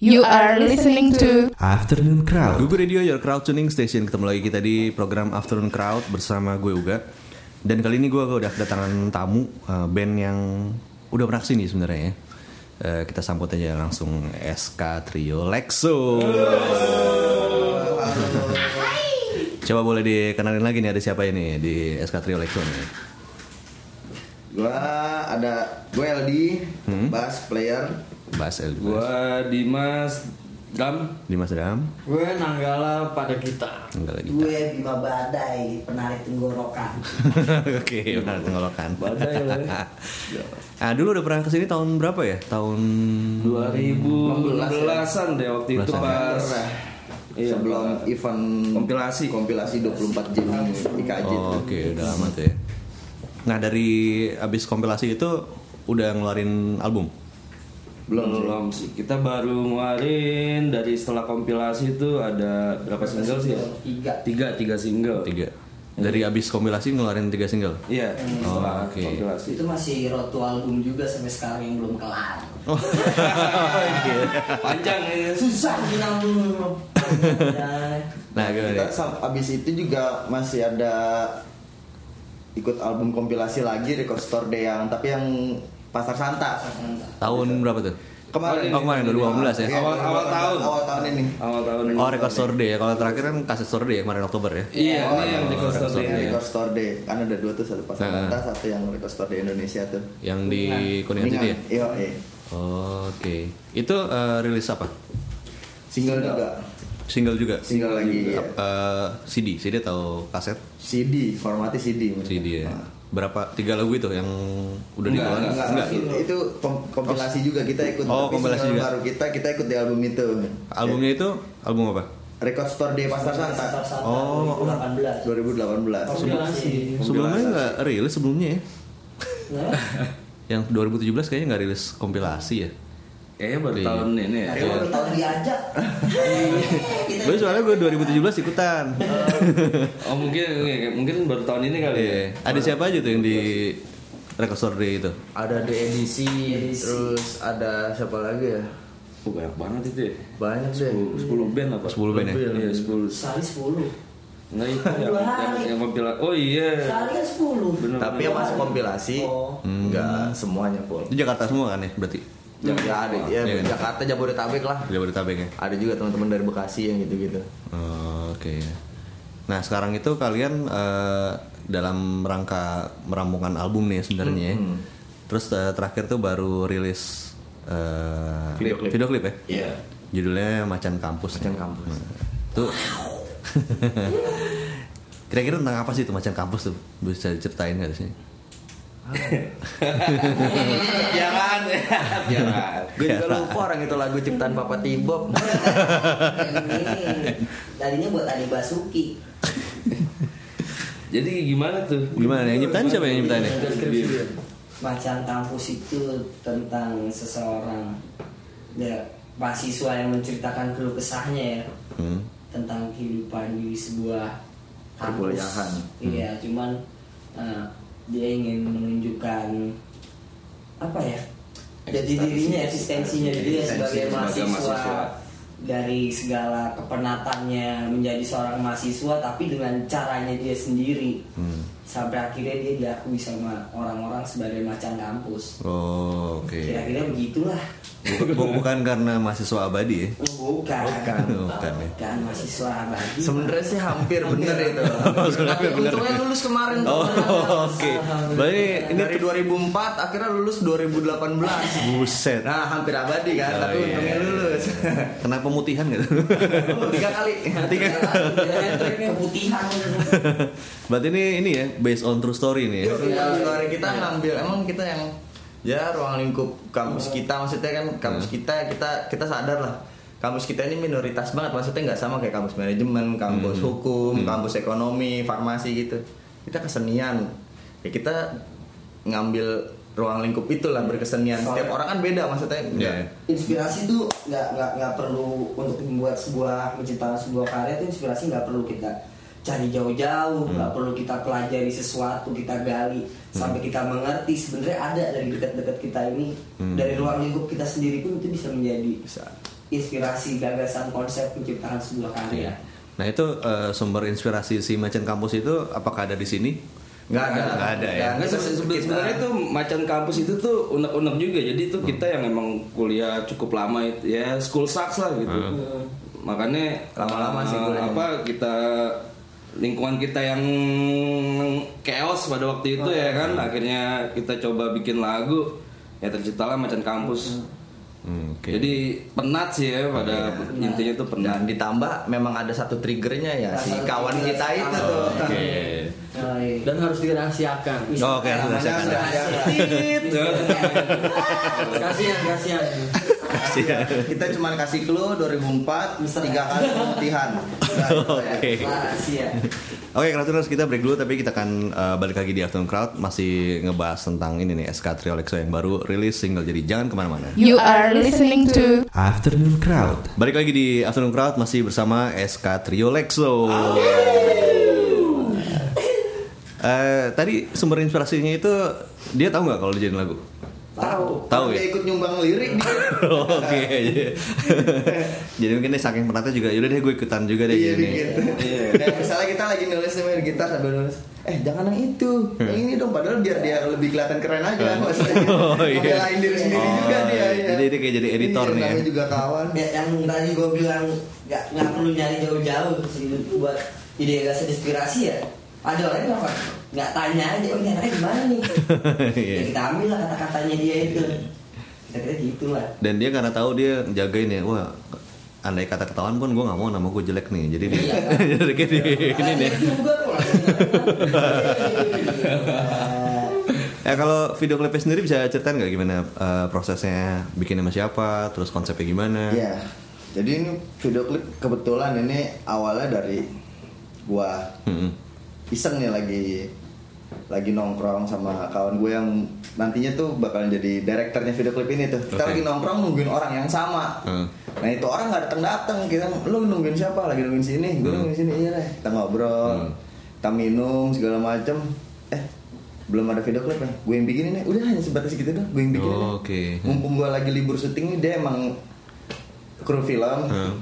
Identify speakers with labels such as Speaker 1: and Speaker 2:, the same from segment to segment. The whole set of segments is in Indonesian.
Speaker 1: You are listening to
Speaker 2: Afternoon Crowd.
Speaker 3: Google Radio Your Crowd Tuning Station Ketemu lagi kita di program Afternoon Crowd bersama gue Uga Dan kali ini gue udah kedatangan tamu uh, band yang udah pernah ke sini sebenarnya ya Uh, Kita sambut aja langsung SK Trio Lexo Coba boleh dikenalin lagi nih ada siapa ini di SK Trio Lexo nih
Speaker 4: Gua ada gue LD,
Speaker 3: Hmm.
Speaker 4: bass player.
Speaker 3: Bas El
Speaker 5: Gua Dimas Dam.
Speaker 3: Dimas Dam
Speaker 6: Gue Nanggala pada kita.
Speaker 3: Enggak lagi
Speaker 7: Gue Bima Badai, penarik tenggorokan.
Speaker 3: Oke, benar tenggorokan.
Speaker 5: Badai lah ya.
Speaker 3: Ah, dulu udah pernah ke sini tahun berapa ya? Tahun
Speaker 5: 2016-an deh waktu itu
Speaker 3: 16-an.
Speaker 5: pas Iya,
Speaker 4: sebelum event
Speaker 5: kompilasi.
Speaker 4: kompilasi 24 jam IKJ.
Speaker 3: Oh, Oke, udah lama tuh ya. Nah, dari abis kompilasi itu udah ngeluarin album.
Speaker 4: Belum sih.
Speaker 5: belum sih. Kita baru ngeluarin dari setelah kompilasi itu ada berapa single sih? ya?
Speaker 7: Tiga.
Speaker 5: Tiga, tiga single.
Speaker 3: Tiga. Dari abis kompilasi ngeluarin tiga single.
Speaker 5: Iya, setelah
Speaker 3: oke.
Speaker 5: kompilasi.
Speaker 7: Itu masih rotu album juga sampai sekarang yang belum kelar.
Speaker 5: Panjang ya.
Speaker 7: Susah bilang album.
Speaker 3: Nah, gimana
Speaker 4: Kita abis itu juga masih ada ikut album kompilasi lagi Record Store Day yang tapi yang Pasar Santa.
Speaker 3: Tahun berapa tuh?
Speaker 4: Kemarin.
Speaker 3: Oh, kemarin 2018 ya.
Speaker 4: Iya,
Speaker 5: Awal- awal tahun.
Speaker 4: Awal tahun ini.
Speaker 5: Awal tahun ini.
Speaker 3: Oh, Record Store Day ya. Kalau terakhir kan kaset Store Day ya kemarin Oktober ya.
Speaker 5: Iya,
Speaker 4: Oh,
Speaker 5: ini yang di
Speaker 4: Record Store. Day. Record Store Day. Kan ada dua tuh, satu Pasar
Speaker 3: Nah.
Speaker 4: Santa, satu yang Record Store Day Indonesia tuh.
Speaker 3: Yang di Kuningan City ya.
Speaker 4: Iya, iya.
Speaker 3: Oh, Oke. Itu eh, rilis apa?
Speaker 4: Single juga.
Speaker 3: Single juga.
Speaker 4: Single lagi. iya.
Speaker 3: Eh, CD, CD atau kaset?
Speaker 4: CD, formatnya CD.
Speaker 3: CD ya.
Speaker 4: Nah.
Speaker 3: Berapa? Tiga lagu itu yang udah
Speaker 5: Enggak,
Speaker 3: dikeluarin?
Speaker 4: Enggak, enggak, itu, itu kom- kompilasi juga kita ikut
Speaker 3: Oh,
Speaker 4: tapi
Speaker 3: kompilasi juga.
Speaker 4: baru kita kita ikut di album itu
Speaker 3: Albumnya itu album apa?
Speaker 4: Record Store Day Pasar Santa
Speaker 3: Oh,
Speaker 7: 2018.
Speaker 4: 2018
Speaker 7: Kompilasi.
Speaker 3: Sebelumnya nggak rilis sebelumnya ya? Yang 2017 kayaknya nggak rilis kompilasi ya?
Speaker 5: Kayaknya baru
Speaker 3: Iya.
Speaker 5: tahun ini ya.
Speaker 7: Tapi baru tahun diajak.
Speaker 3: Gue soalnya gue 2017 ikutan.
Speaker 5: Oh mungkin mungkin baru tahun ini kali ya.
Speaker 3: Iya. Ada siapa aja tuh yang di Record Store Day itu?
Speaker 6: Ada di edisi,
Speaker 7: Edisi.
Speaker 6: terus ada siapa lagi ya?
Speaker 5: Oh, banyak banget itu ya.
Speaker 6: Banyak deh.
Speaker 5: 10, 10 band apa?
Speaker 3: 10 band ya?
Speaker 5: Iya 10
Speaker 7: Sehari 10.
Speaker 5: Nah itu yang, yang, yang kompilasi. Oh iya.
Speaker 7: Sehari kan 10.
Speaker 5: Bener.
Speaker 6: Tapi yang masuk kompilasi,
Speaker 7: Oh.
Speaker 6: enggak semuanya full.
Speaker 3: Itu Jakarta semua kan ya berarti?
Speaker 6: Ya, ada, ya,
Speaker 3: kan?
Speaker 6: Jakarta Jabodetabek lah.
Speaker 3: Jabodetabek ya?
Speaker 6: Ada juga teman-teman dari Bekasi yang gitu-gitu.
Speaker 3: Oh, Oke. Nah sekarang itu kalian eh, dalam rangka merampungkan album nih sebenarnya. ya.
Speaker 6: Hmm.
Speaker 3: Terus eh, terakhir tuh baru rilis eh,
Speaker 5: Video klip.
Speaker 3: video klip ya?
Speaker 6: Iya.
Speaker 3: Judulnya Macan Kampus.
Speaker 6: Macan Kampus.
Speaker 3: Nah, Tuh. Kira-kira tentang apa sih itu Macan Kampus tuh? Bisa diceritain nggak sih?
Speaker 5: Jangan ya. Jangan.
Speaker 6: Gue juga lupa orang itu lagu ciptaan Papa Tibob.
Speaker 7: Ini tadinya buat Adi Basuki.
Speaker 5: Jadi gimana tuh?
Speaker 3: Gimana yang nyiptain siapa yang nyiptain ya?
Speaker 7: Macan kampus itu tentang seseorang ya, mahasiswa yang menceritakan keluh kesahnya ya
Speaker 3: Hmm.
Speaker 7: tentang kehidupan di sebuah kampus.
Speaker 6: Perkuliahan.
Speaker 7: Iya, cuman eh, dia ingin menunjukkan apa ya? Jadi dirinya eksistensinya dia sebagai mahasiswa,
Speaker 5: mahasiswa.
Speaker 7: dari segala kepenatannya menjadi seorang mahasiswa tapi dengan caranya dia sendiri
Speaker 3: Hmm.
Speaker 7: Sampai akhirnya dia diakui sama orang-orang sebagai macan kampus
Speaker 3: Oh, oke.
Speaker 7: kira-kira begitulah
Speaker 3: Bu- bu- bukan karena mahasiswa abadi ya?
Speaker 7: Oh, bukan
Speaker 3: Bukan, bukan ya.
Speaker 7: bukan mahasiswa abadi
Speaker 6: Sebenarnya sih hampir bener itu.
Speaker 3: Sebenarnya
Speaker 6: Tapi
Speaker 3: bener.
Speaker 6: untungnya lulus kemarin. tuh.
Speaker 3: Oh, oke. Berarti ini
Speaker 6: Dari 2004 akhirnya lulus 2018.
Speaker 3: buset.
Speaker 6: Nah, hampir abadi kan,
Speaker 3: Oh,
Speaker 6: tapi
Speaker 3: iya.
Speaker 6: untungnya lulus.
Speaker 3: Kena pemutihan gitu.
Speaker 6: Tiga kali.
Speaker 3: Tiga.
Speaker 7: keputihan
Speaker 3: Berarti ini ini ya based on true story nih ya.
Speaker 6: Ya, story. Kita ngambil emang kita yang ya ruang lingkup kampus kita maksudnya kan kampus kita kita kita sadar lah. Kampus kita ini minoritas banget maksudnya nggak sama kayak kampus manajemen kampus
Speaker 3: Hmm.
Speaker 6: hukum
Speaker 3: Hmm.
Speaker 6: kampus ekonomi farmasi gitu. Kita kesenian. Ya kita ngambil ruang lingkup itulah berkesenian. Setiap orang kan beda maksudnya
Speaker 3: Iya.
Speaker 7: inspirasi tuh nggak nggak nggak perlu untuk membuat sebuah menciptakan sebuah karya tuh inspirasi nggak perlu kita cari jauh-jauh nggak perlu kita pelajari sesuatu kita gali sampai kita mengerti sebenarnya ada dari dekat-dekat kita ini
Speaker 3: Hmm.
Speaker 7: dari ruang lingkup kita sendiri pun itu bisa menjadi
Speaker 6: bisa
Speaker 7: inspirasi gagasan konsep menciptakan sebuah karya.
Speaker 3: Nah itu eh, sumber inspirasi si Macan Kampus itu apakah ada di sini?
Speaker 6: nggak ada
Speaker 3: Nggak ada ya?
Speaker 5: Nggak, se- sebenarnya tuh macan kampus itu tuh unek-unek juga. Jadi itu kita yang emang kuliah cukup lama itu ya school sucks lah gitu. Makanya
Speaker 6: Lama-lama sih kuliahnya.
Speaker 5: apa kita lingkungan kita yang chaos pada waktu itu ya kan akhirnya kita coba bikin lagu ya terciptalah macan kampus.
Speaker 3: Hmm, oke.
Speaker 5: Jadi penat sih ya pada intinya tuh penat.
Speaker 6: dan ditambah memang ada satu triggernya ya si
Speaker 7: Rasa
Speaker 6: kawan
Speaker 7: trigger
Speaker 6: kita itu tuh
Speaker 3: Oke.
Speaker 7: Oh, iya.
Speaker 2: dan harus dirahasiakan.
Speaker 3: Oh, oke, harus
Speaker 7: Namanya
Speaker 3: dirahasiakan.
Speaker 7: rahasia.
Speaker 2: kasihan Kasihan.
Speaker 4: Kita cuma kasih clue 2004 tiga kali pemutihan. Nah, ya.
Speaker 3: Oke.
Speaker 7: Rahasia.
Speaker 3: Oke, Crowdtuners kita break dulu tapi kita akan eh, balik lagi di Afternoon Crowd masih ngebahas tentang ini nih SK Trio Lexo yang baru rilis single jadi jangan ke mana-mana.
Speaker 1: You are listening to
Speaker 3: Afternoon Crowd. Balik lagi di Afternoon Crowd masih bersama SK Trio Lexo. Eh, tadi sumber inspirasinya itu dia tahu nggak kalau dijadiin lagu?
Speaker 4: Tahu.
Speaker 3: Tahu ya?
Speaker 4: Dia ikut nyumbang lirik dia.
Speaker 3: Oke. Jadi mungkin dia saking penatnya juga. Yaudah deh gue ikutan juga deh
Speaker 4: Iya
Speaker 3: gini.
Speaker 4: gitu. Dan misalnya kita lagi nulis main gitar sambil nulis, eh jangan yang itu, yang ini dong. Padahal biar dia lebih kelihatan keren aja. Maksudnya
Speaker 3: Oh, iya.
Speaker 4: Ngebelain diri sendiri
Speaker 3: Oh,
Speaker 4: juga dia.
Speaker 3: iya.
Speaker 4: ya.
Speaker 3: Jadi dia kayak jadi editor
Speaker 4: Iya,
Speaker 3: nih ya.
Speaker 4: juga kawan.
Speaker 7: Ya, yang tadi gue bilang nggak nggak perlu nyari jauh-jauh sih buat ide gagasan inspirasi ya. Ada orang yang? Nggak tanya aja, oh ini anaknya gimana nih?
Speaker 3: Iya.
Speaker 7: ya kita ambil lah kata-katanya dia itu. Kita kira gitu lah.
Speaker 3: Dan dia karena tahu dia jagain ya. Wah, andai kata ketahuan pun gue nggak mau nama gue jelek nih. Jadi dia
Speaker 7: Iya.
Speaker 3: jadi kayak di ini nih. Ya kalau video klipnya sendiri bisa ceritain nggak gimana eh, prosesnya bikin sama siapa, terus konsepnya gimana?
Speaker 4: Iya. Jadi ini video klip kebetulan ini awalnya dari gua
Speaker 3: Mm-mm.
Speaker 4: Iseng nih lagi lagi nongkrong sama kawan gue yang nantinya tuh bakalan jadi direkturnya video klip ini tuh. Kita
Speaker 3: Oke.
Speaker 4: lagi nongkrong nungguin orang yang sama.
Speaker 3: Hmm.
Speaker 4: Nah itu orang nggak datang datang kita lu nungguin siapa lagi nungguin sini gue nungguin sini iya deh kita ngobrol
Speaker 3: Hmm.
Speaker 4: kita minum segala macem eh belum ada video klip ya gue yang bikinin ya udah hanya sebatas gitu doang gue yang bikinin ya.
Speaker 3: Oh, oke.
Speaker 4: mumpung gue lagi libur syuting nih dia emang kru film
Speaker 3: Hmm.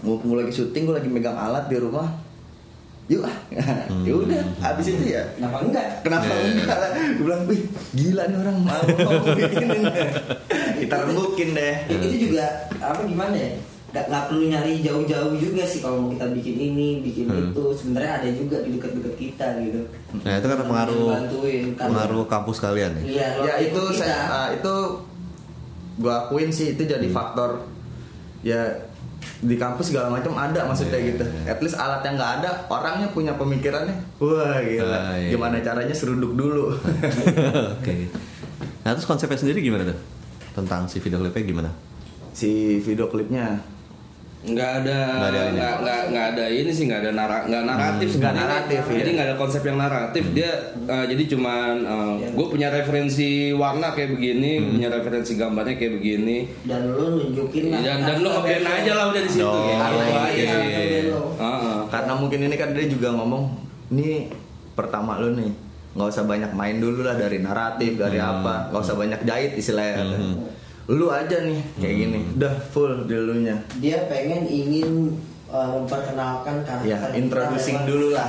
Speaker 4: mumpung gue lagi syuting gue lagi megang alat di rumah yuk ah ya udah habis itu ya
Speaker 7: Kenapa enggak?
Speaker 4: kenapa
Speaker 3: Hmm. Yeah.
Speaker 4: enggak lah gue bilang wih gila nih orang mau kita rembukin deh
Speaker 7: Ya, itu juga apa gimana ya? Gak, nggak perlu nyari jauh-jauh juga sih kalau mau kita bikin ini, bikin
Speaker 3: Hmm.
Speaker 7: itu. Sebenarnya ada juga di dekat-dekat kita gitu.
Speaker 3: Nah itu karena pengaruh
Speaker 7: Bantuin, kan.
Speaker 3: pengaruh kampus kalian ya.
Speaker 7: Iya,
Speaker 6: ya itu
Speaker 7: kita.
Speaker 6: saya ah, itu gua akuin sih itu jadi
Speaker 3: Hmm.
Speaker 6: faktor ya di kampus segala macam ada maksudnya
Speaker 3: Iya,
Speaker 6: gitu.
Speaker 3: iya.
Speaker 6: At least alat yang nggak ada, orangnya punya pemikirannya. Wah gila.
Speaker 3: Ah, iya.
Speaker 6: Gimana caranya seruduk dulu.
Speaker 3: Oke. Nah terus konsepnya sendiri gimana tuh? Tentang si video klipnya gimana?
Speaker 6: si video klipnya
Speaker 5: nggak ada
Speaker 3: Nggak ada ini.
Speaker 5: nggak nggak nggak ada ini sih nggak ada nara nggak naratif
Speaker 6: Hmm, nggak
Speaker 5: sebenarnya.
Speaker 6: naratif,
Speaker 5: jadi
Speaker 6: iya.
Speaker 5: nggak ada konsep yang naratif dia uh, jadi cuman gue punya referensi warna kayak begini
Speaker 3: Hmm.
Speaker 5: punya referensi gambarnya kayak begini
Speaker 7: dan lu nunjukin lah.
Speaker 5: dan dan lu ngeblend aja lah udah di situ
Speaker 3: Oh,
Speaker 5: kayak gitu
Speaker 3: oke.
Speaker 5: aja
Speaker 7: Iya.
Speaker 5: Heeh.
Speaker 6: karena mungkin ini kan dia juga ngomong ini pertama lu nih nggak usah banyak main dulu lah dari naratif dari
Speaker 3: Hmm.
Speaker 6: apa nggak usah banyak jahit istilahnya lu aja nih kayak gini
Speaker 3: Hmm.
Speaker 6: udah full dulunya
Speaker 7: Dia pengen ingin uh, memperkenalkan karakter
Speaker 6: Ya,
Speaker 7: kita
Speaker 6: introducing
Speaker 7: lewat
Speaker 6: dulu lah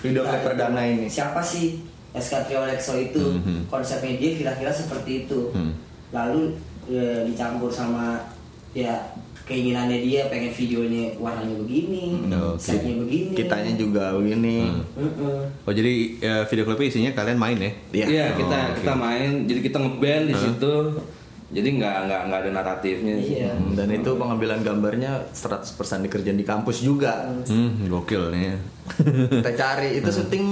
Speaker 6: video
Speaker 7: kita
Speaker 6: klip
Speaker 7: itu.
Speaker 6: perdana ini.
Speaker 7: Siapa sih SK Trio Lexo itu?
Speaker 3: Mhm.
Speaker 7: Konsepnya dia kira-kira seperti itu.
Speaker 3: Hmm.
Speaker 7: Lalu ya, dicampur sama ya keinginannya dia pengen videonya warnanya begini,
Speaker 3: Hmm, oke.
Speaker 7: setnya begini.
Speaker 6: kitanya juga begini
Speaker 7: Mm-mm.
Speaker 3: Oh jadi ya, video klipnya isinya kalian main ya?
Speaker 6: Iya.
Speaker 5: Iya kita
Speaker 3: Oh, oke.
Speaker 5: kita main jadi kita ngeband di
Speaker 3: Hah?
Speaker 5: situ jadi nggak nggak nggak ada naratifnya sih.
Speaker 7: Iya.
Speaker 6: Hmm, dan itu pengambilan gambarnya 100% dikerjain di kampus juga
Speaker 3: Hmm, gokil nih. ya.
Speaker 6: kita cari itu syuting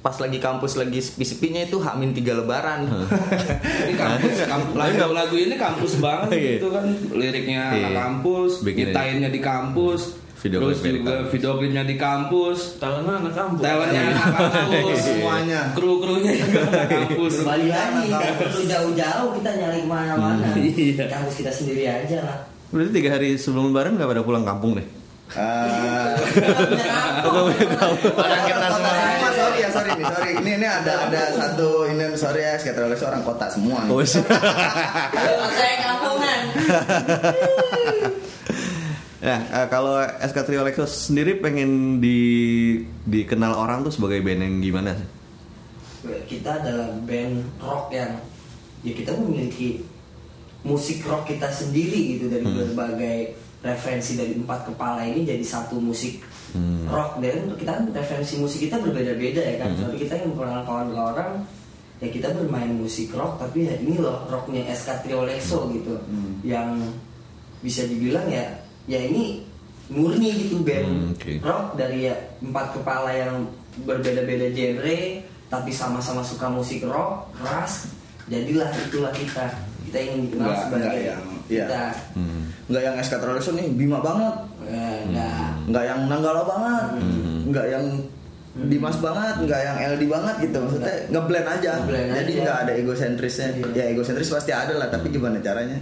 Speaker 6: pas lagi kampus lagi sepi-sepinya itu hamin tiga lebaran
Speaker 5: Ini kampus, kamp- lagu, lagu ini kampus banget
Speaker 3: Iya.
Speaker 5: gitu kan liriknya
Speaker 3: Iya.
Speaker 5: anak kampus,
Speaker 3: Bikin
Speaker 5: nyiptainnya di kampus,
Speaker 3: Video
Speaker 5: terus juga
Speaker 3: kampus.
Speaker 5: video klipnya di kampus,
Speaker 2: Talentnya anak kampus.
Speaker 5: talentnya anak kampus,
Speaker 4: Semuanya.
Speaker 5: kru-krunya juga anak kampus.
Speaker 7: Kembali lagi, perlu jauh-jauh kita nyari ke mana-mana.
Speaker 5: Iya.
Speaker 7: Kampus kita sendiri aja lah.
Speaker 3: Berarti tiga hari sebelum lebaran nggak pada pulang kampung deh?
Speaker 4: Ah.
Speaker 6: Orang kita semua
Speaker 4: sorry ya
Speaker 6: sorry nih sorry ini ini ada ada satu ini sorry ya skater orang kota semua nih.
Speaker 3: Oh.
Speaker 7: Saya kampungan.
Speaker 3: Nah, eh, kalau SK Trio Lexus sendiri pengen di dikenal orang tuh sebagai band yang gimana sih?
Speaker 7: Kita adalah band rock yang ya kita memiliki musik rock kita sendiri gitu dari
Speaker 3: Hmm.
Speaker 7: berbagai referensi dari empat kepala ini jadi satu musik
Speaker 3: Hmm.
Speaker 7: rock dan untuk kita kan referensi musik kita berbeda-beda ya kan
Speaker 3: Hmm.
Speaker 7: tapi kita yang memperkenalkan ke orang ya kita bermain musik rock tapi ya ini loh rocknya SK Trio Lexo gitu
Speaker 3: Hmm.
Speaker 7: yang bisa dibilang ya ya ini murni gitu band
Speaker 3: Hmm, oke.
Speaker 7: rock dari ya empat kepala yang berbeda-beda genre tapi sama-sama suka musik rock keras jadilah itulah kita. Kita ingin dikenal
Speaker 6: Nggak-
Speaker 7: sebagai
Speaker 6: nggak yang- iya.
Speaker 7: kita.
Speaker 3: Hmm.
Speaker 6: nggak yang SK Trolleso nih Bima banget.
Speaker 7: Eh, nggak.
Speaker 6: Nggak yang Nanggala banget.
Speaker 3: Hmm.
Speaker 6: nggak yang Dimas banget nggak yang LD banget gitu maksudnya. Ngeblend aja.
Speaker 7: Ngeblend
Speaker 6: jadi nggak ada egosentrisnya.
Speaker 7: Iya.
Speaker 6: ya egosentris pasti ada lah tapi gimana caranya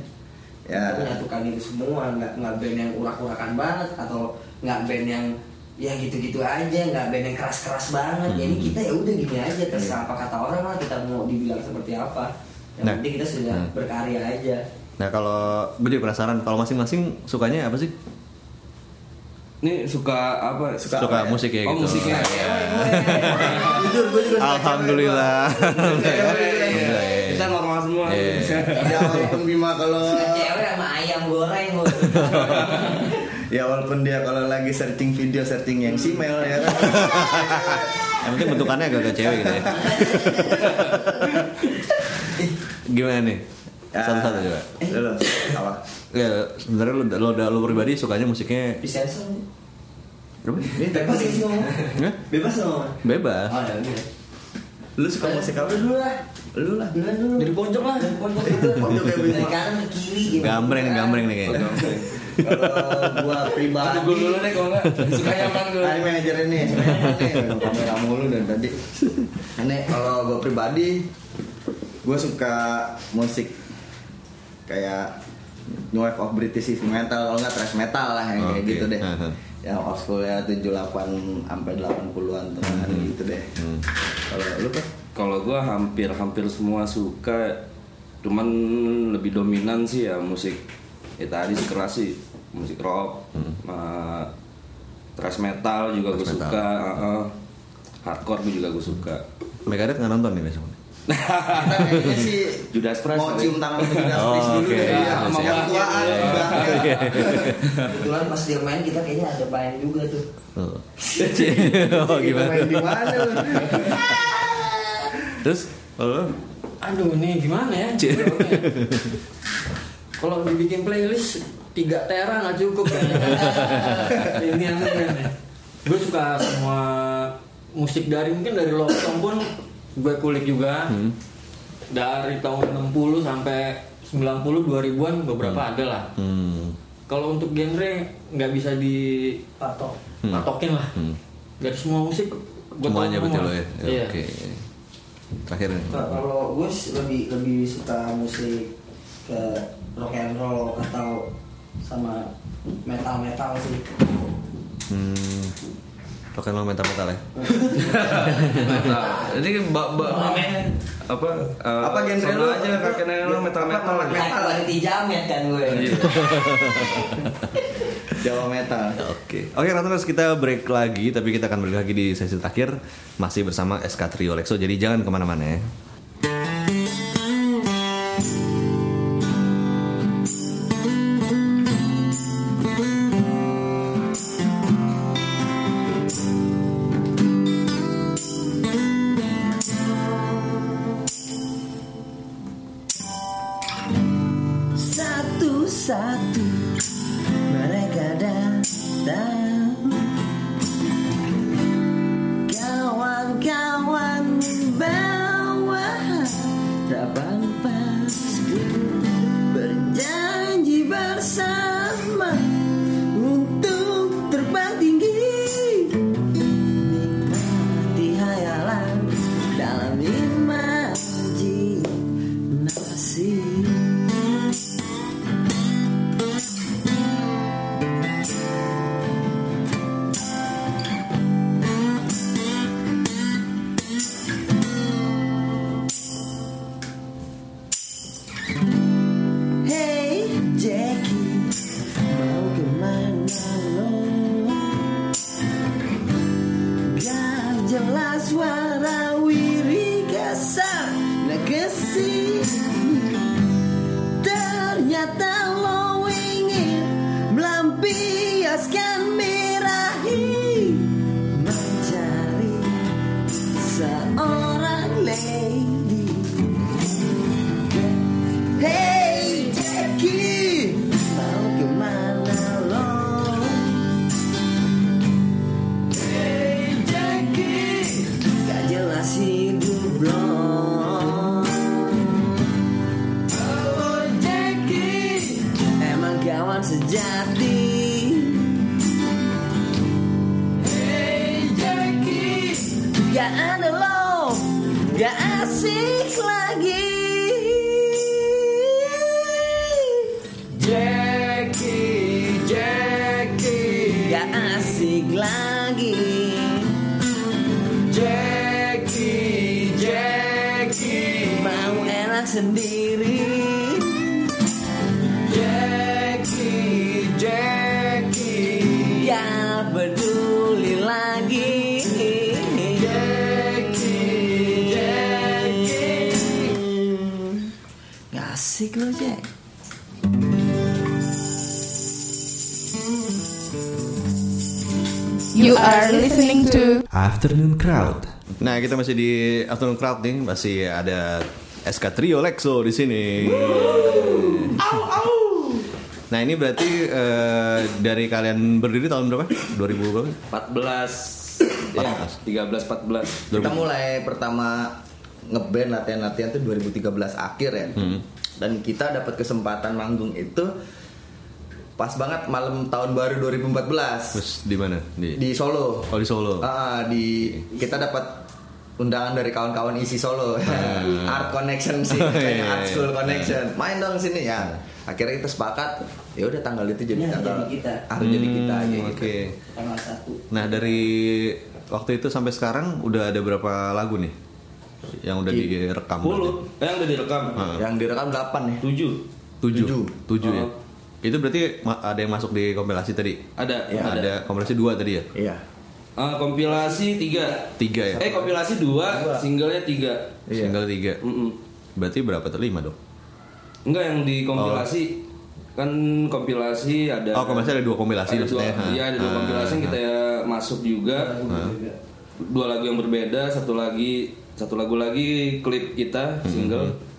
Speaker 6: ya
Speaker 7: kita menyatukan itu semua nggak nggak band yang urak-urakan banget atau nggak band yang ya gitu-gitu aja nggak band yang keras-keras banget ya ini kita ya udah gini aja terserah apa kata orang lah kita mau dibilang seperti apa yang
Speaker 3: Nah.
Speaker 7: penting kita sudah
Speaker 3: Hmm.
Speaker 7: berkarya aja
Speaker 3: Nah, kalau gue jadi penasaran kalau masing-masing sukanya apa sih?
Speaker 5: Ini suka apa?
Speaker 3: Suka,
Speaker 6: apa ya?
Speaker 3: musik ya
Speaker 5: Oh,
Speaker 3: gitu.
Speaker 5: musiknya.
Speaker 6: jujur gue juga suka
Speaker 3: Alhamdulillah.
Speaker 5: Iya, semua.
Speaker 3: Iya.
Speaker 6: ya walaupun Bima kalau
Speaker 7: cewek sama ayam goreng
Speaker 6: ya walaupun dia kalau lagi searching video searching yang simel ya kan
Speaker 3: Yang penting bentukannya agak-agak cewek gitu ya. Gimana nih?
Speaker 6: Ya.
Speaker 3: Satu-satu coba.
Speaker 6: Lu, apa
Speaker 3: Ya, sebenarnya lu, lu, lu pribadi sukanya musiknya
Speaker 7: bebas sih ngomong bebas ngomong
Speaker 3: Bebas.
Speaker 7: oh ya
Speaker 6: lu suka musik apa
Speaker 7: dulu lah
Speaker 6: lu lah
Speaker 7: dulu
Speaker 2: Dari pojok lah.
Speaker 7: dari pojok itu
Speaker 6: Pojok kayak Bima.
Speaker 7: dari kanan ke kiri gitu
Speaker 3: Gambreng nih, gambreng nih kayaknya.
Speaker 6: kalau gua pribadi
Speaker 5: gue dulu deh kalau enggak. Suka yang mana gue?
Speaker 6: Ini manajer ini, kamera mulu dan tadi. Ini kalau gue pribadi, gue suka musik kayak new wave of British heavy metal, kalau nggak thrash metal lah yang kayak
Speaker 3: Oke.
Speaker 6: gitu deh. Yang old school ya 78 sampai 80-an teman gitu deh.
Speaker 3: Hmm.
Speaker 6: Kalau lu kan?
Speaker 5: Kalau gue hampir-hampir semua suka, cuman lebih dominan sih ya musik. Ya tadi sih keras sih, musik rock, uh, thrash metal juga gue suka, uh-uh. hardcore gue juga gue suka.
Speaker 3: Megadeth nggak nonton nih besok?
Speaker 6: Kita kayaknya sih
Speaker 5: Judas Priest
Speaker 6: mau cium tangan ke Judas
Speaker 3: Oh,
Speaker 6: Priest dulu
Speaker 3: oke.
Speaker 6: deh.
Speaker 3: Iya,
Speaker 6: Sama yang
Speaker 5: iya,
Speaker 6: tuaan
Speaker 5: iya,
Speaker 7: kebetulan pas dia main kita kayaknya ada main juga tuh
Speaker 3: Oh. oh gimana?
Speaker 6: main di mana?
Speaker 3: Terus kalau lu?
Speaker 2: Aduh, nih gimana ya? Kalau dibikin playlist 3 tera nggak cukup kan? Ini yang Gue suka semua musik dari mungkin dari love song pun gue kulik juga.
Speaker 3: Hmm.
Speaker 2: Dari tahun 60 sampai 90 2000-an beberapa ada lah.
Speaker 3: Hmm.
Speaker 2: Kalau untuk genre nggak bisa
Speaker 7: patok
Speaker 3: Hmm.
Speaker 2: dipatokin lah.
Speaker 3: Hmm.
Speaker 2: Dari semua musik gua tahu
Speaker 3: Semuanya
Speaker 2: semua.
Speaker 3: betul ya.
Speaker 2: Iya.
Speaker 3: Oke. Terakhir nih.
Speaker 7: Kalau gue lebih lebih suka musik ke rock and roll atau sama metal metal sih
Speaker 3: Hmm. Rock and roll metal metal ya.
Speaker 5: Nah, ini mbak mbak apa? uh,
Speaker 6: Apa genre
Speaker 5: sama
Speaker 6: lu?
Speaker 5: aja kakek nenek lu metal metal.
Speaker 6: Apa,
Speaker 7: kayak ganti jamet kan gue
Speaker 5: Iya.
Speaker 6: Jawa metal.
Speaker 3: Oke, oke Ratoners kita break lagi, tapi kita akan balik lagi di sesi terakhir masih bersama SK Trio Lexo. Jadi jangan
Speaker 7: ke mana-mana ya. satu-satu
Speaker 1: You are listening to
Speaker 3: Afternoon Crowd. Nah, kita masih di Afternoon Crowd nih, masih ada SK Trio Lexo di sini. Nah, ini berarti eh, dari kalian berdiri tahun berapa? 2000 berapa?
Speaker 5: 14 ya 13 14
Speaker 6: Kita mulai pertama ngeband latihan-latihan tuh 2013 akhir ya. Dan kita dapat kesempatan manggung itu pas banget malam tahun baru 2014
Speaker 3: Terus di mana? Di,
Speaker 6: di Solo.
Speaker 3: Oh, di Solo.
Speaker 6: Ah, di kita dapat undangan dari kawan-kawan isi Solo. Art Connection sih,
Speaker 3: Oh,
Speaker 6: kayak
Speaker 3: iya,
Speaker 6: Art
Speaker 3: iya.
Speaker 6: School Connection. Main dong sini ya. Akhirnya kita sepakat, ya udah tanggal itu jadi
Speaker 7: Ini harus
Speaker 6: tanggal
Speaker 7: jadi kita.
Speaker 6: harus jadi kita aja
Speaker 3: Hmm,
Speaker 6: gitu.
Speaker 3: Oke.
Speaker 7: Tanggal 1
Speaker 3: Nah, dari waktu itu sampai sekarang udah ada berapa lagu nih yang udah direkam?
Speaker 5: 10 eh, yang udah direkam
Speaker 6: Yang direkam 8 nih.
Speaker 5: 7
Speaker 3: Tujuh.
Speaker 6: Tujuh.
Speaker 3: Tujuh ya.
Speaker 5: Oh.
Speaker 3: Itu berarti ada yang masuk di kompilasi tadi?
Speaker 5: ada
Speaker 6: Ya,
Speaker 5: ada,
Speaker 3: Ada kompilasi dua tadi ya?
Speaker 6: Iya.
Speaker 5: Ah, kompilasi 3
Speaker 3: Tiga ya?
Speaker 5: eh kompilasi 2 singlenya 3
Speaker 6: Iya.
Speaker 3: Single tiga. Berarti berapa tuh? Lima dong?
Speaker 5: enggak yang di kompilasi kan kompilasi ada
Speaker 3: Oh, kompilasi ada dua kompilasi
Speaker 5: ada dua,
Speaker 3: maksudnya? Ha.
Speaker 5: iya ada dua
Speaker 3: Ah,
Speaker 5: kompilasi yang kita ya masuk juga dua lagu yang berbeda satu lagi satu lagu lagi klip kita single
Speaker 3: Hmm.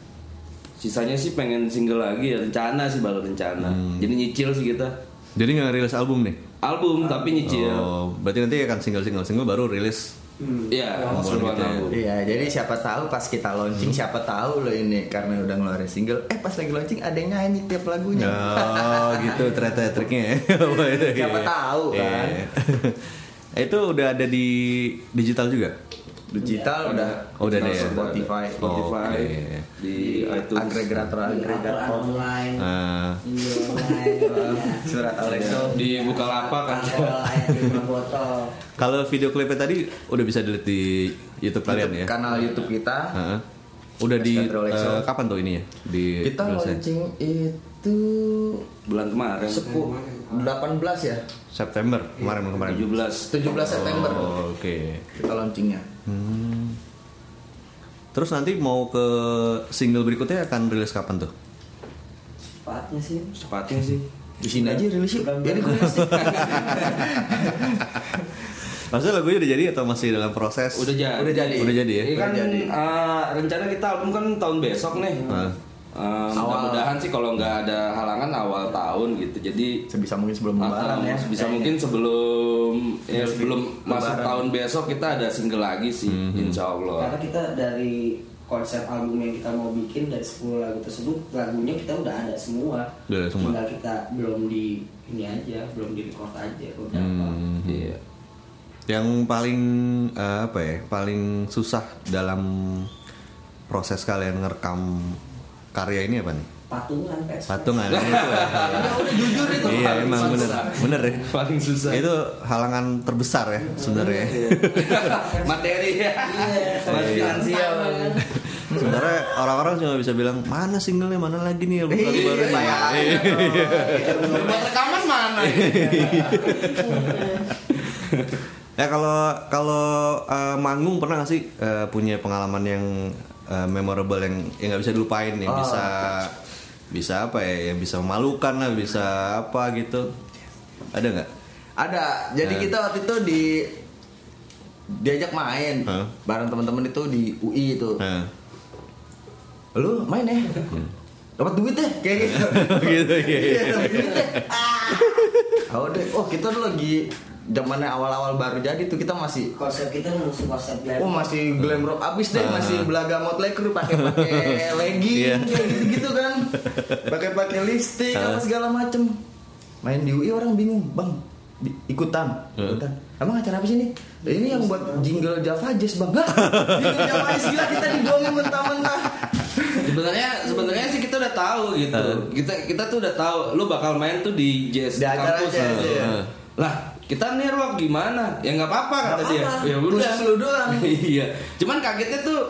Speaker 5: Sisanya sih pengen single lagi ya rencana sih baru rencana
Speaker 3: Hmm.
Speaker 5: jadi nyicil sih kita
Speaker 3: Jadi nggak rilis album nih?
Speaker 5: album tapi nyicil
Speaker 3: Oh, berarti nanti akan single-single single baru rilis.
Speaker 5: iya keseluruhan
Speaker 3: gitu ya.
Speaker 5: album
Speaker 6: Iya, jadi siapa tahu pas kita launching, siapa tahu loh ini karena udah ngeluarin single, eh pas lagi launching ada yang nyanyi tiap lagunya.
Speaker 3: Oh, gitu ternyata triknya ya.
Speaker 6: Siapa
Speaker 3: iya.
Speaker 6: tahu, kan?
Speaker 3: Iya. itu udah ada di digital juga?
Speaker 6: Digital udah,
Speaker 3: Oh, udah ada ya?
Speaker 6: Spotify,
Speaker 5: Spotify
Speaker 3: Oke.
Speaker 5: di iTunes
Speaker 6: agregator agregator
Speaker 7: online
Speaker 3: Ah,
Speaker 7: Iya, online
Speaker 6: surat Alexo.
Speaker 5: di Bukalapak kan
Speaker 3: kalau video klipnya tadi udah bisa dilihat di YouTube kalian ya?
Speaker 6: Kanal YouTube kita.
Speaker 3: Heeh. Udah di eh, kapan tuh ini ya? Di
Speaker 6: Kita launching itu
Speaker 5: bulan kemarin
Speaker 6: 10 18 ya?
Speaker 3: September kemarin kemarin.
Speaker 5: 17
Speaker 6: 17 September
Speaker 3: Oh, Oke.
Speaker 6: kita launchingnya.
Speaker 3: Terus nanti mau ke single berikutnya akan rilis kapan tuh?
Speaker 7: sepatnya sih
Speaker 5: sepatnya sih
Speaker 6: Di sini aja rilis yuk. Jadi gue
Speaker 3: Maksudnya lagunya udah jadi atau masih dalam proses?
Speaker 5: udah jadi
Speaker 6: Udah jadi.
Speaker 3: Udah jadi ya?
Speaker 5: Ini kan
Speaker 6: Udah jadi.
Speaker 5: eh, rencana kita album kan tahun besok nih.
Speaker 3: Ah.
Speaker 5: Eh, mudah-mudahan sih kalau nggak ada halangan awal tahun gitu. Jadi
Speaker 6: sebisa mungkin sebelum lebaran
Speaker 5: ah,
Speaker 6: ya.
Speaker 5: bisa mungkin sebelum ya sebelum masuk
Speaker 6: Lebaran.
Speaker 5: tahun besok kita ada single lagi sih, insya Allah.
Speaker 7: karena kita dari konsep album yang kita mau bikin dari 10 lagu tersebut lagunya kita udah ada semua
Speaker 3: Udah ada semua.
Speaker 7: tinggal kita belum di ini aja belum di record aja beberapa
Speaker 3: Hmm.
Speaker 5: Iya.
Speaker 3: Yang paling eh, apa ya? Paling susah dalam proses kalian ngerekam karya ini apa nih?
Speaker 7: patungan pes
Speaker 3: Patungan itu. ya.
Speaker 6: Jujur itu.
Speaker 3: iya emang bener, bener ya.
Speaker 5: Paling susah.
Speaker 3: Itu halangan terbesar ya sebenarnya.
Speaker 5: Materi ya. Mas finansial.
Speaker 3: Sebenarnya orang-orang cuma bisa bilang mana singlenya mana lagi nih album lagu baru
Speaker 6: Iya,
Speaker 5: Buat rekaman mana?
Speaker 3: Ya kalau kalau eh, manggung pernah gak sih eh, punya pengalaman yang eh, memorable yang yang nggak bisa dilupain yang bisa bisa apa ya yang bisa memalukan lah bisa apa gitu ada nggak
Speaker 6: Ada. Jadi
Speaker 3: Nah.
Speaker 6: kita waktu itu di diajak main
Speaker 3: Hah?
Speaker 6: bareng teman-teman itu di UI itu.
Speaker 3: Nah.
Speaker 6: Lu main ya? Dapat duit deh kayak gitu.
Speaker 3: gitu. Iya,
Speaker 6: dapat duit deh. Ah. Oh, deh. oh kita tuh lagi zamannya awal-awal baru jadi tuh kita masih
Speaker 7: konsep kita musuh konsep glam
Speaker 6: Oh masih glam rock abis deh,
Speaker 3: Ah.
Speaker 6: masih belaga motley crew pakai pakai legging
Speaker 3: Iya.
Speaker 6: kayak gitu gitu kan, pakai pakai lipstick
Speaker 3: Ah.
Speaker 6: apa segala macem. Main di UI orang bingung, bang di- ikutan,
Speaker 3: Ah.
Speaker 6: ikutan. Emang acara apa sih ini? "Lah, ini yang buat jingle Java Jazz bang. Hah? jingle Java Jazz gila kita dibohongin mentah-mentah.
Speaker 5: sebenarnya sebenarnya sih kita udah tahu gitu kita kita tuh udah tahu lu bakal main tuh di jazz
Speaker 6: Di acara
Speaker 5: kampus
Speaker 6: jazz,
Speaker 5: Nah,
Speaker 6: iya.
Speaker 5: lah kita nih rock gimana? Ya nggak apa-apa kata
Speaker 6: Nggak
Speaker 5: dia. ya udah.
Speaker 6: Lu doang.
Speaker 5: iya. Cuman kagetnya tuh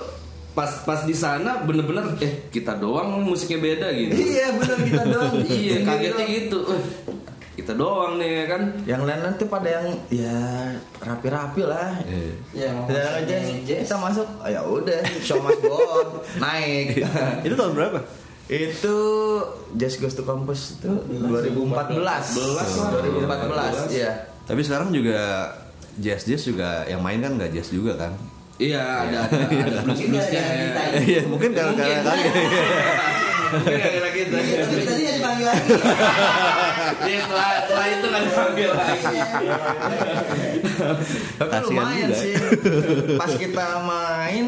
Speaker 5: pas pas di sana bener-bener eh kita doang musiknya beda gitu.
Speaker 6: Iya bener kita doang.
Speaker 5: iya kagetnya gitu. Eh, kita doang nih ya kan?
Speaker 6: Yang lain nanti pada yang ya rapi-rapi lah.
Speaker 7: ya
Speaker 6: Kita aja kita masuk, oh, ya udah, show must go on, naik.
Speaker 3: Itu tahun berapa?
Speaker 6: itu Just Goes to Campus itu 2014 2014 iya
Speaker 3: Tapi sekarang juga jazz jazz juga yang main kan nggak jazz juga kan?
Speaker 5: iya ada ada ada
Speaker 7: Mungkin gara-gara kita
Speaker 3: Iya mungkin kalau karena kali.
Speaker 5: mungkin
Speaker 7: Iya, tapi tadi nggak dipanggil lagi.
Speaker 5: Iya, setelah setelah itu nggak dipanggil lagi.
Speaker 6: Tapi
Speaker 3: Kasihan
Speaker 6: lumayan sih. Pas kita main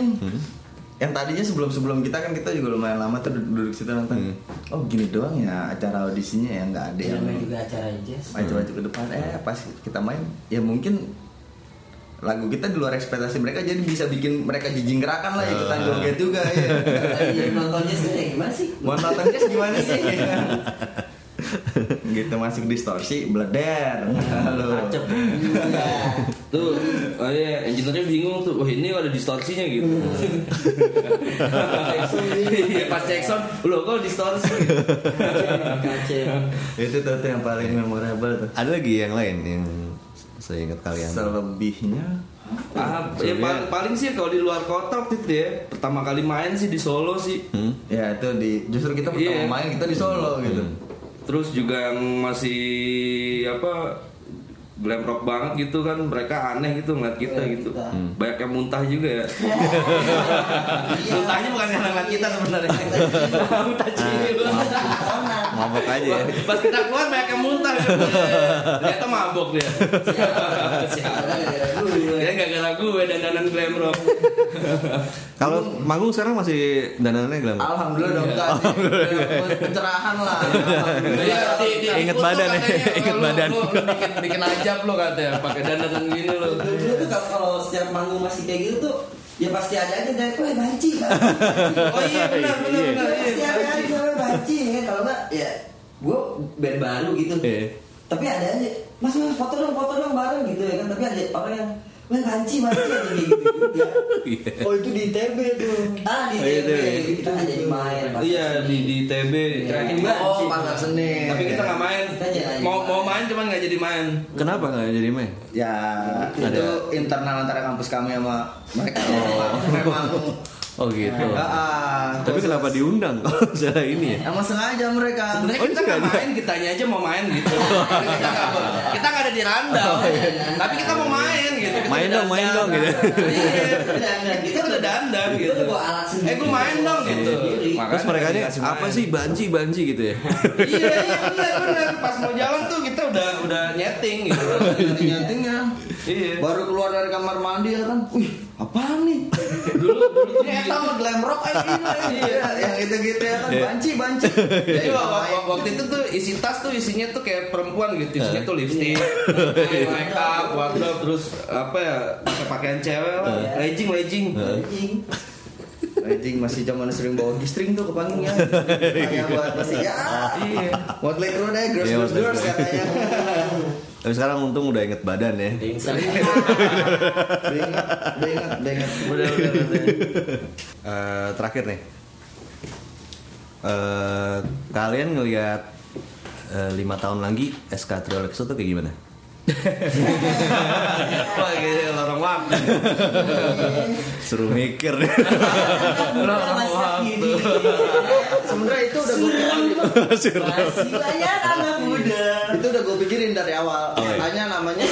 Speaker 6: yang tadinya sebelum sebelum kita kan kita juga lumayan lama tuh duduk, duduk situ nonton. Oh gini doang ya acara audisinya ya nggak ada yang
Speaker 7: namanya juga acara jazz.
Speaker 6: maju-maju ke depan. Eh pas kita main ya mungkin lagu kita di luar ekspektasi mereka jadi bisa bikin mereka jijing gerakan lah ikutan joget juga ya
Speaker 7: Iya, nonton jazz ini gimana sih?
Speaker 6: Mau nonton jazz gimana sih gitu masuk distorsi bleder. Halo.
Speaker 7: Acep. Iya.
Speaker 5: tuh oh iya engineer bingung tuh wah ini ada distorsinya gitu. Iya pas sound loh kok distorsi?
Speaker 6: Itu tuh, tuh yang paling memorable tuh.
Speaker 3: Ada lagi yang lain yang saya ingat kalian.
Speaker 6: selebihnya?
Speaker 5: Ah, ya paling, paling sih kalau di luar kota waktu itu ya pertama kali main sih di Solo sih.
Speaker 3: Hmm?
Speaker 6: ya itu di justru kita pertama
Speaker 5: Iya.
Speaker 6: main kita di Solo gitu
Speaker 5: terus juga yang masih apa glam rock banget gitu kan mereka aneh gitu ngeliat kita
Speaker 7: Iya,
Speaker 5: gitu.
Speaker 7: kita.
Speaker 5: banyak yang muntah juga ya. Muntahnya bukan karena ngeliat kita sebenarnya. Muntah cium
Speaker 3: Mabok aja ya.
Speaker 5: pas kita keluar banyak yang muntah ya. ternyata mabok dia dia nggak gara gue dan danan glam rock
Speaker 3: Kalau manggung sekarang masih danannya glam.
Speaker 6: alhamdulillah dong enggak sih. pencerahan lah
Speaker 5: Iya,
Speaker 3: Ingat badan ya, ingat badan.
Speaker 5: bikin ajab lo katanya pakai dandanan gini lo
Speaker 7: Dulu tuh kalau- kalau setiap manggung masih kayak gitu tuh ya pasti ada aja dari wah banci
Speaker 5: oh iya benar benar
Speaker 3: Iya.
Speaker 5: benar.
Speaker 7: Pasti ada aja gue banci ya. Kalau nggak ya gue band baru gitu.
Speaker 3: Iya.
Speaker 7: tapi ada aja. Mas mas foto dong foto dong bareng gitu ya kan. Tapi ada orang yang banci ada kayak gitu juga
Speaker 6: oh itu di ITB tuh.
Speaker 7: Ah di
Speaker 3: Oh, iya,
Speaker 7: TB
Speaker 3: iya.
Speaker 7: kita nggak jadi main pas
Speaker 5: iya di di TB terakhir
Speaker 7: Iya.
Speaker 6: oh pasar seni
Speaker 5: tapi kita nggak main. Mau
Speaker 7: main.
Speaker 5: mau main. cuman nggak jadi main.
Speaker 3: Kenapa nggak jadi main?
Speaker 6: ya itu internal antara kampus kami sama mereka. Memang
Speaker 3: Oh gitu.
Speaker 6: Ah, ah,
Speaker 3: Tapi kenapa diundang kalau misalnya ini ya?
Speaker 6: emang sengaja mereka.
Speaker 5: Sebenarnya
Speaker 3: Oh,
Speaker 5: kita nggak main kitanya aja mau main gitu. Kita nggak kita nggak ada di randau tapi kita mau main gitu. Kita
Speaker 3: Main dong, main dong, gitu.
Speaker 5: iya
Speaker 7: Dan
Speaker 5: kita udah dandan
Speaker 7: Kita
Speaker 5: gitu. eh gue main dong gitu. Makanya
Speaker 3: Terus mereka ini apa sih banci banci gitu ya?
Speaker 5: iya iya benar benar. Pas mau jalan tuh kita udah udah nyeting gitu.
Speaker 6: Nyantingnya
Speaker 5: iya.
Speaker 6: Baru keluar dari kamar mandi ya kan? Wih apaan nih?
Speaker 5: Dulu dulu
Speaker 6: ini eta mah glam rock aja ini. Iya yang itu gitu ya kan.
Speaker 3: Iya.
Speaker 6: banci banci.
Speaker 5: Jadi wa- wa- wa- waktu itu tuh isi tas tuh isinya tuh kayak perempuan gitu, isinya tuh lipstick, make up, wardrobe, terus apa ya pakai pakaian cewek lah, legging legging.
Speaker 7: Anjing.
Speaker 6: Masih zaman sering bawa gistring tuh ke panggungnya. Kayak buat masih ya.
Speaker 5: Iya.
Speaker 6: Motley Crue deh, girls girls
Speaker 3: Motley
Speaker 6: girls
Speaker 3: Crue.
Speaker 6: katanya.
Speaker 3: Tapi sekarang untung udah inget badan ya.
Speaker 6: Udah ingat, udah ingat, udah ingat.
Speaker 5: Udah udah udah.
Speaker 3: Eh, terakhir nih. Eh, kalian ngelihat eh, lima tahun lagi SK Trio Lexo tuh kayak gimana?
Speaker 5: Wah, gitu lorong waktu.
Speaker 3: Suruh mikir.
Speaker 5: Lorong waktu.
Speaker 6: Sebenarnya itu udah gue pikirin.
Speaker 7: Masih banyak anak muda.
Speaker 6: itu udah gue pikirin dari awal.
Speaker 3: Oh, iya.
Speaker 6: Makanya namanya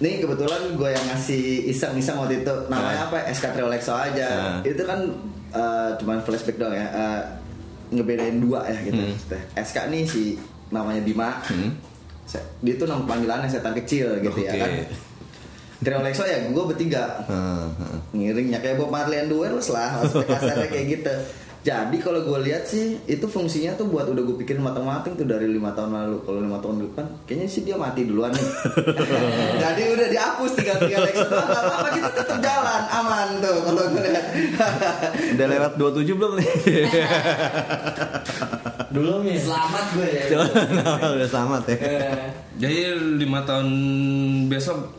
Speaker 6: Nih kebetulan gue yang ngasih iseng-iseng waktu itu namanya
Speaker 3: Ah.
Speaker 6: apa? SK Triolexo aja.
Speaker 3: Ah.
Speaker 6: Itu kan eh, cuman flashback doang ya. Eh, ngebedain dua ya gitu.
Speaker 3: Hmm.
Speaker 6: SK nih si namanya Bima. Dia tuh nama panggilannya setan kecil gitu ya
Speaker 3: Oke.
Speaker 6: kan. Triolexo ya gue bertiga. Ngiringnya kayak Bob Marley and the Wailers lah maksudnya kasarnya kayak gitu jadi kalau gue lihat sih itu fungsinya tuh buat udah gue pikirin matang-matang tuh dari lima tahun lalu kalau lima tahun depan kayaknya sih dia mati duluan nih jadi udah dihapus tinggal tinggal Lex doang nggak apa-apa kita tetap jalan aman tuh kalau gue lihat
Speaker 3: Udah lewat 27 belum nih?
Speaker 2: Dulu nih.
Speaker 7: Selamat gue ya.
Speaker 3: Udah selamat ya.
Speaker 2: Eh,
Speaker 5: Jadi lima tahun besok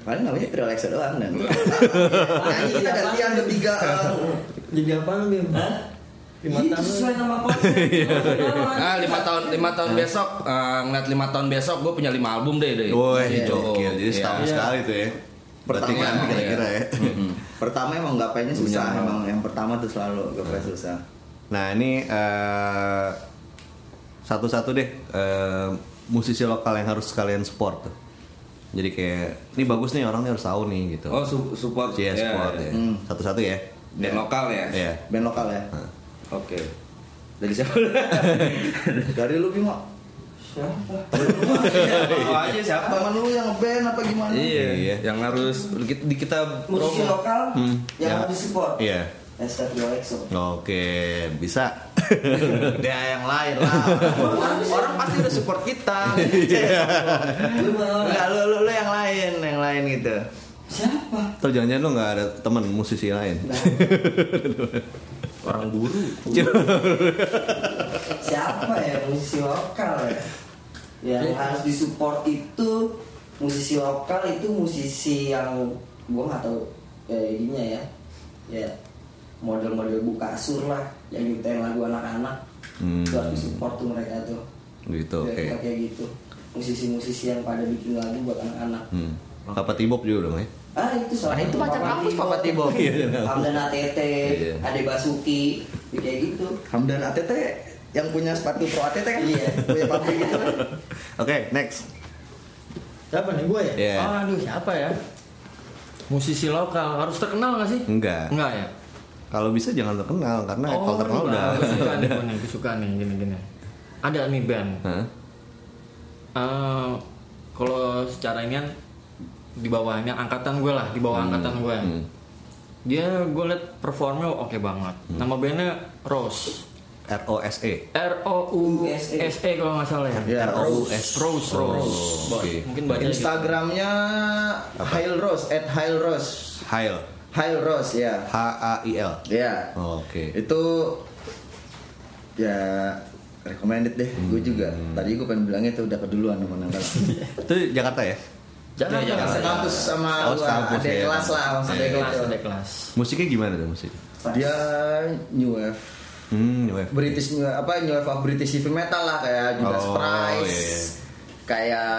Speaker 6: paling namanya Triolexo doang dan nyanyi kita gantian bertiga eh,
Speaker 2: jadi apa Bim? Lima tahun.
Speaker 7: sesuai nama konsep.
Speaker 5: Ah lima tahun lima tahun besok eh, ngeliat lima tahun besok gue punya lima album deh deh.
Speaker 3: Woi,
Speaker 5: Gitu.
Speaker 3: Jadi
Speaker 5: Iya.
Speaker 3: setahun sekali tuh ya.
Speaker 6: Pertama,
Speaker 3: kira-kira ya.
Speaker 6: pertama emang gapainya susah emang yang pertama tuh selalu gapai susah
Speaker 3: Nah ini eh, satu-satu deh eh, musisi lokal yang harus kalian support tuh. Jadi kayak ini bagus nih orangnya harus tahu nih gitu.
Speaker 5: Oh su- support.
Speaker 3: Iya,
Speaker 5: Ya,
Speaker 3: support
Speaker 5: ya.
Speaker 3: ya.
Speaker 6: Hmm.
Speaker 3: Satu-satu ya.
Speaker 5: Band lokal ya.
Speaker 3: Iya.
Speaker 6: band lokal ya
Speaker 5: Oke. Dari siapa?
Speaker 6: dari lu Bimo
Speaker 5: Oh aja siapa?
Speaker 6: teman lu yang ngeband apa gimana
Speaker 5: Iya,
Speaker 3: Iya.
Speaker 5: yang harus di di kita
Speaker 7: Musisi
Speaker 5: promo.
Speaker 7: lokal
Speaker 3: Hmm,
Speaker 7: yang
Speaker 3: ya.
Speaker 7: harus disupport.
Speaker 3: Iya.
Speaker 7: SK Triolexo.
Speaker 3: Oke, bisa.
Speaker 6: Dia yang lain lah. orang, orang pasti udah support kita.
Speaker 7: Mau
Speaker 6: Enggak lu, lu lu yang lain, yang lain gitu.
Speaker 7: siapa?
Speaker 3: Atau jangan-jangan lu nggak ada teman musisi lain?
Speaker 7: Nah,
Speaker 5: Orang guru.
Speaker 7: siapa ya musisi lokal ya? Yang harus disupport itu musisi lokal itu musisi yang gua nggak tahu ya ininya ya. Ya model-model buka sur lah yang nyiptain lagu anak-anak.
Speaker 3: Hmm.
Speaker 7: Itu harus disupport tuh mereka tuh.
Speaker 3: Gitu, oke.
Speaker 7: Kira-kira kayak gitu. Musisi-musisi yang pada bikin lagu buat anak-anak.
Speaker 3: Hmm. Papa Tibok juga dong ya?
Speaker 7: Ah itu salah
Speaker 6: Ah, itu pacar kampus, Papa Tibok.
Speaker 7: Hamdan ATT,
Speaker 3: Iya.
Speaker 7: Ade Basuki, ya kayak gitu.
Speaker 6: Hamdan ATT yang punya sepatu pro ATT kan?
Speaker 7: Iya.
Speaker 6: punya pabrik gitu. kan?
Speaker 3: Oke, next.
Speaker 2: Siapa nih gue ya?
Speaker 3: Iya.
Speaker 2: Oh, aduh siapa ya? Musisi lokal harus terkenal gak sih?
Speaker 3: Enggak.
Speaker 2: Enggak ya.
Speaker 3: Kalau bisa jangan terkenal karena kalau terkenal udah.
Speaker 2: Gue suka nih, gue nih, gue suka nih gini-gini. Ada nih band.
Speaker 3: Hah?
Speaker 2: Eh, kalau secara ini kan di bawahnya angkatan gue lah, di bawah angkatan gue.
Speaker 3: Hmm.
Speaker 2: Dia gue liat performnya oke banget. Nama bandnya Rose.
Speaker 3: R O S E.
Speaker 2: R O U S E kalau nggak salah ya.
Speaker 6: Iya,
Speaker 2: Rose. Rose. Rose.
Speaker 3: Oh, oke.
Speaker 2: Mungkin baca.
Speaker 6: Instagramnya Hail Rose, at Hail Rose.
Speaker 3: Hail.
Speaker 6: Hail Rose ya.
Speaker 3: H A I L.
Speaker 6: Ya.
Speaker 3: Oh, Oke.
Speaker 6: Itu ya recommended deh. Gue juga. Tadi gue pengen bilangnya tuh udah keduluan sama Nanggal.
Speaker 3: Itu Jakarta ya?
Speaker 2: Jangan
Speaker 6: Ya,
Speaker 2: jangan.
Speaker 6: sekampus sama
Speaker 3: Oh,
Speaker 6: gua,
Speaker 3: sekampus,
Speaker 6: ada
Speaker 3: ya.
Speaker 6: kelas lah,
Speaker 2: Ada
Speaker 6: maksudnya
Speaker 2: kelas, ada kelas.
Speaker 3: Musiknya gimana tuh musik?
Speaker 6: Dia new wave
Speaker 3: Hmm, wave.
Speaker 6: British new apa new wave of British heavy metal lah kayak Judas
Speaker 3: Oh,
Speaker 6: Priest.
Speaker 3: iya.
Speaker 6: Kayak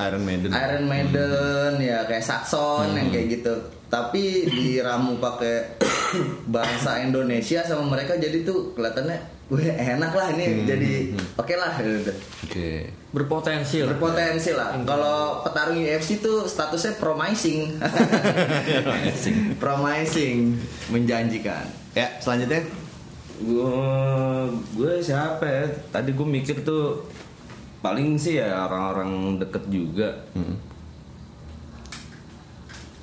Speaker 3: Iron Maiden.
Speaker 6: Iron Maiden ya kayak Saxon yang kayak gitu. Tapi diramu pakai bahasa Indonesia sama mereka jadi tuh kelihatannya gue enak lah ini jadi oke lah gitu.
Speaker 3: Oke.
Speaker 2: Berpotensi lah.
Speaker 6: berpotensi lah. Kalau petarung UFC tuh statusnya promising. promising menjanjikan.
Speaker 3: Ya, selanjutnya
Speaker 5: Gue gue siapa ya? Tadi gue mikir tuh paling sih ya orang-orang deket juga.
Speaker 3: Hmm.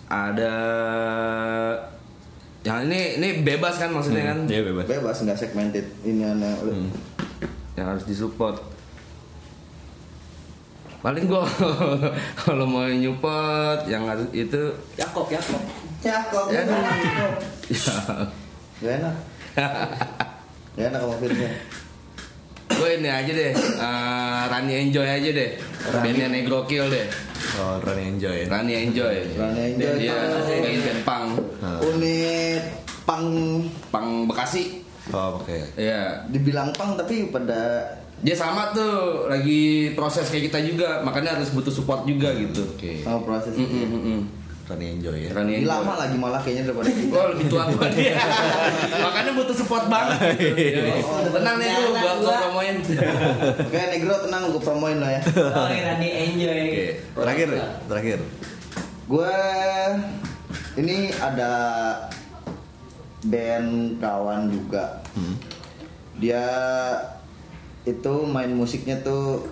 Speaker 5: Ada yang ini ini bebas kan maksudnya kan?
Speaker 3: Iya bebas.
Speaker 6: Bebas nggak segmented ini aneh.
Speaker 5: Yang harus disupport. Paling gue kalau mau nyupport yang harus itu
Speaker 2: Yakob, Yakob.
Speaker 6: Ya kok.
Speaker 5: Ya,
Speaker 6: Gak enak. Gak enak sama Firza.
Speaker 5: gue ini aja deh eh, Rani Enjoy aja deh bandnya Negro Kill deh
Speaker 3: Oh, Run Enjoy.
Speaker 5: Rani Enjoy
Speaker 6: Rani Enjoy.
Speaker 5: dia main band pang
Speaker 3: Ah.
Speaker 6: Unit pang
Speaker 5: pang Bekasi
Speaker 3: Oh, oke.
Speaker 5: Iya
Speaker 6: dibilang pang tapi pada
Speaker 5: dia sama tuh lagi proses kayak kita juga makanya harus butuh support juga gitu
Speaker 3: Oke.
Speaker 6: Sama proses.
Speaker 5: Mm, mm, mm, mm.
Speaker 3: Rani enjoy ya.
Speaker 5: Rani Enjoy.
Speaker 6: lama lagi malah kayaknya daripada kita.
Speaker 5: Gua lebih tua tua dia. Makanya butuh support banget. gitu. Tenang nih gua gua promoin.
Speaker 6: Oke, Negro tenang gue promoin lo ya.
Speaker 8: Oh, Rani enjoy.
Speaker 3: Oke. Terakhir, terakhir.
Speaker 6: Gue ini ada band kawan juga.
Speaker 3: Hmm.
Speaker 6: Dia itu main musiknya tuh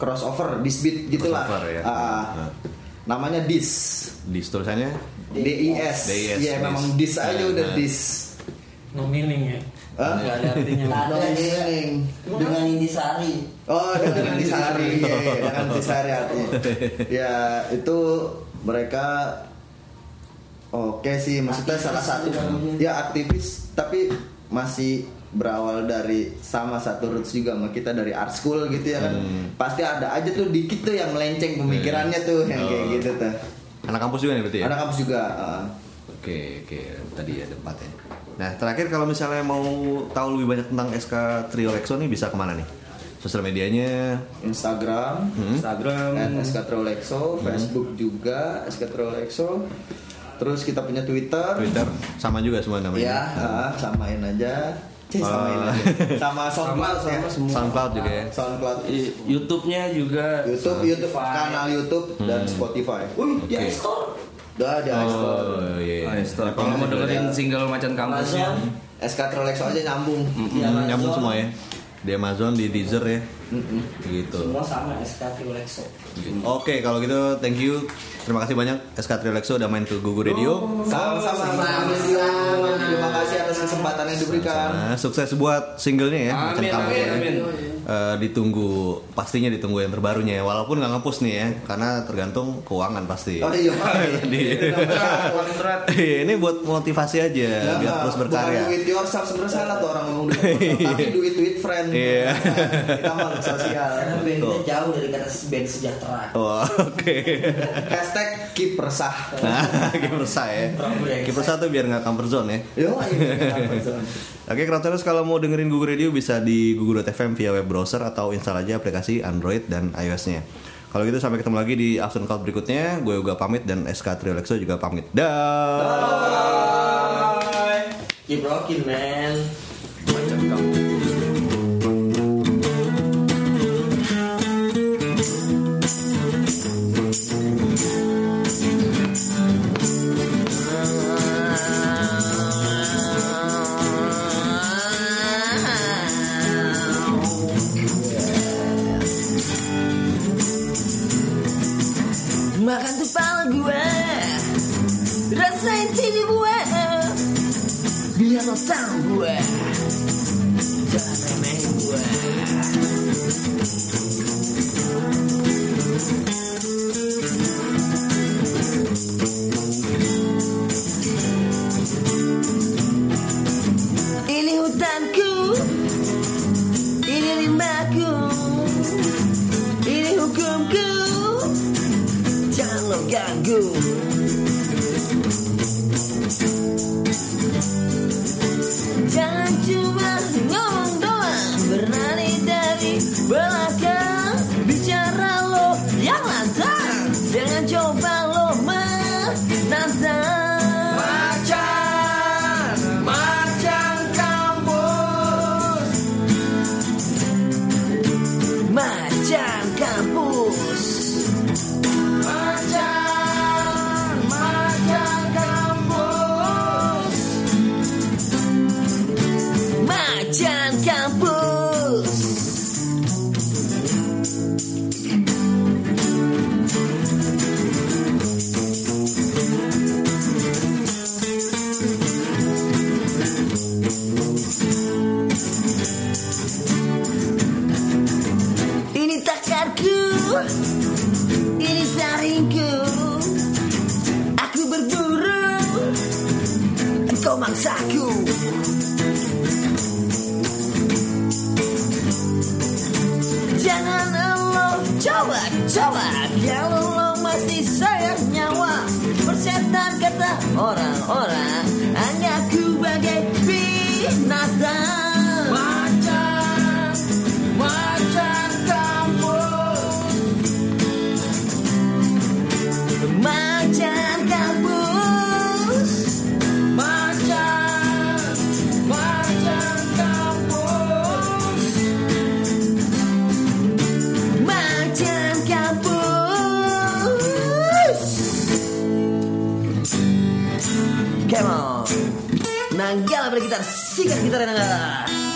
Speaker 6: crossover, disbeat gitulah.
Speaker 3: Crossover, ya. Nah.
Speaker 6: Namanya Dis.
Speaker 3: Di tulisannya
Speaker 6: D I S.
Speaker 3: DIS, Dis.
Speaker 6: memang Dis aja
Speaker 3: Nah,
Speaker 6: udah
Speaker 3: nah.
Speaker 6: Dis.
Speaker 2: No meaning ya.
Speaker 6: Hah?
Speaker 2: Nggak ada artinya.
Speaker 8: Ada
Speaker 6: Dongeng.
Speaker 8: dengan Indisari.
Speaker 6: Oh, dengan Intisari, iya, iya, dengan Intisari artinya. Ya, itu mereka oke sih, maksudnya
Speaker 8: Aktivis
Speaker 6: salah satu ya aktivis, tapi masih berawal dari sama satu roots juga sama kita dari art school gitu ya kan. Pasti ada aja tuh dikit tuh yang melenceng pemikirannya tuh yang kayak
Speaker 3: Oh.
Speaker 6: gitu tuh.
Speaker 3: anak kampus juga nih berarti ya?
Speaker 6: Ada kampus juga. ah.
Speaker 3: Oke, oke. Tadi ya. Nah, terakhir kalau misalnya mau tahu lebih banyak tentang SK Trio Lexo nih bisa ke mana nih? Sosial medianya?
Speaker 6: Instagram,
Speaker 5: Instagram.
Speaker 6: at Eskatrolexo, Facebook juga Eskatrolexo. Terus kita punya Twitter.
Speaker 3: Twitter sama juga semua namanya.
Speaker 6: Ya, ah, samain aja. Cih, samain
Speaker 3: Ah.
Speaker 6: aja. Sama SoundCloud
Speaker 5: sama
Speaker 6: ya.
Speaker 5: semua.
Speaker 3: SoundCloud juga ya.
Speaker 6: SoundCloud.
Speaker 5: YouTube-nya juga
Speaker 6: YouTube, YouTube kanal YouTube dan Spotify.
Speaker 8: Wih, di
Speaker 6: Ya.
Speaker 8: iStore.
Speaker 6: Udah di iStore.
Speaker 3: Oh, iya.
Speaker 5: Store. Kalau mau dengerin single macan kampusnya
Speaker 8: Amazon.
Speaker 6: Eskatrolexo aja nyambung.
Speaker 8: Di
Speaker 3: Hmm, nyambung semua ya. Di Amazon, di Deezer ya. Gitu.
Speaker 8: Semua sama SK Lexo.
Speaker 3: Oke, kalau gitu thank you. Terima kasih banyak SK Trio Lexo udah main ke Gugu Radio.
Speaker 6: Sama-sama.
Speaker 8: Sama-sama.
Speaker 6: Terima kasih atas kesempatan yang diberikan.
Speaker 3: Nah, sukses buat singlenya ya,
Speaker 5: Amin, amin,
Speaker 3: ya.
Speaker 5: amin.
Speaker 3: Eh, ditunggu, pastinya ditunggu yang terbarunya ya. Walaupun nggak ngepus nih ya, karena tergantung keuangan pasti.
Speaker 6: Oh iya.
Speaker 3: Tadi.
Speaker 5: kontrak
Speaker 3: Iya, ini buat motivasi aja,
Speaker 6: Ya,
Speaker 3: biar terus berkarya.
Speaker 6: do it yourself sebenarnya salah tuh orang ngomong yourself, tapi do it with friend.
Speaker 3: Iya.
Speaker 6: Kita makhluk sosial.
Speaker 8: Karena bandnya jauh dari kata band sejahtera.
Speaker 3: Wah, oke.
Speaker 6: Hashtag keep resah.
Speaker 3: Nah, kiper saya. Kiper satu biar nggak comfort zone ya.
Speaker 6: Yo.
Speaker 3: Oke, kalau mau dengerin Google Radio bisa di google.fm via web browser atau install aja aplikasi Android dan iOS-nya. Kalau gitu sampai ketemu lagi di Afternoon Cloud berikutnya. Gue juga pamit dan SK Trio Lexo juga pamit. Dah.
Speaker 8: Keep rocking, man. Come on Nanggala bergitar Sikat gitar yang nanggala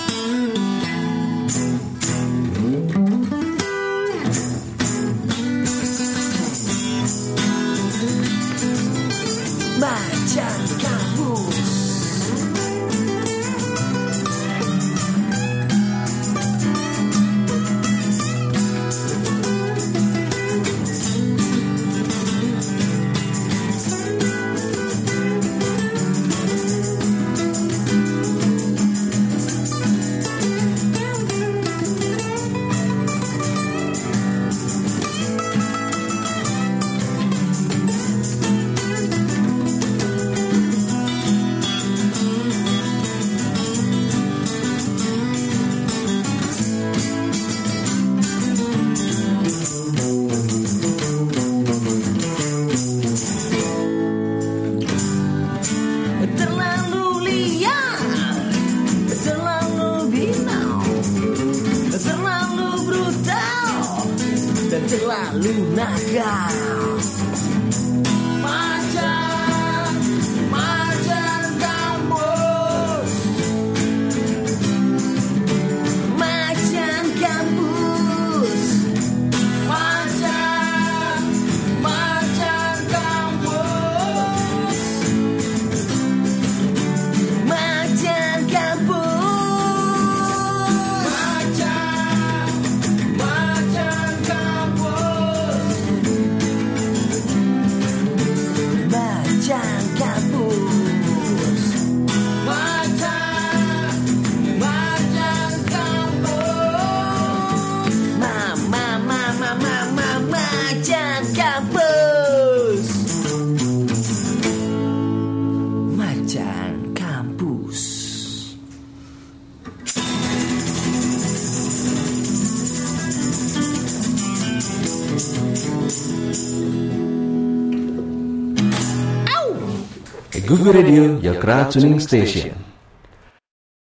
Speaker 8: terlalu nakal
Speaker 9: UHU Radio, your crowd tuning station.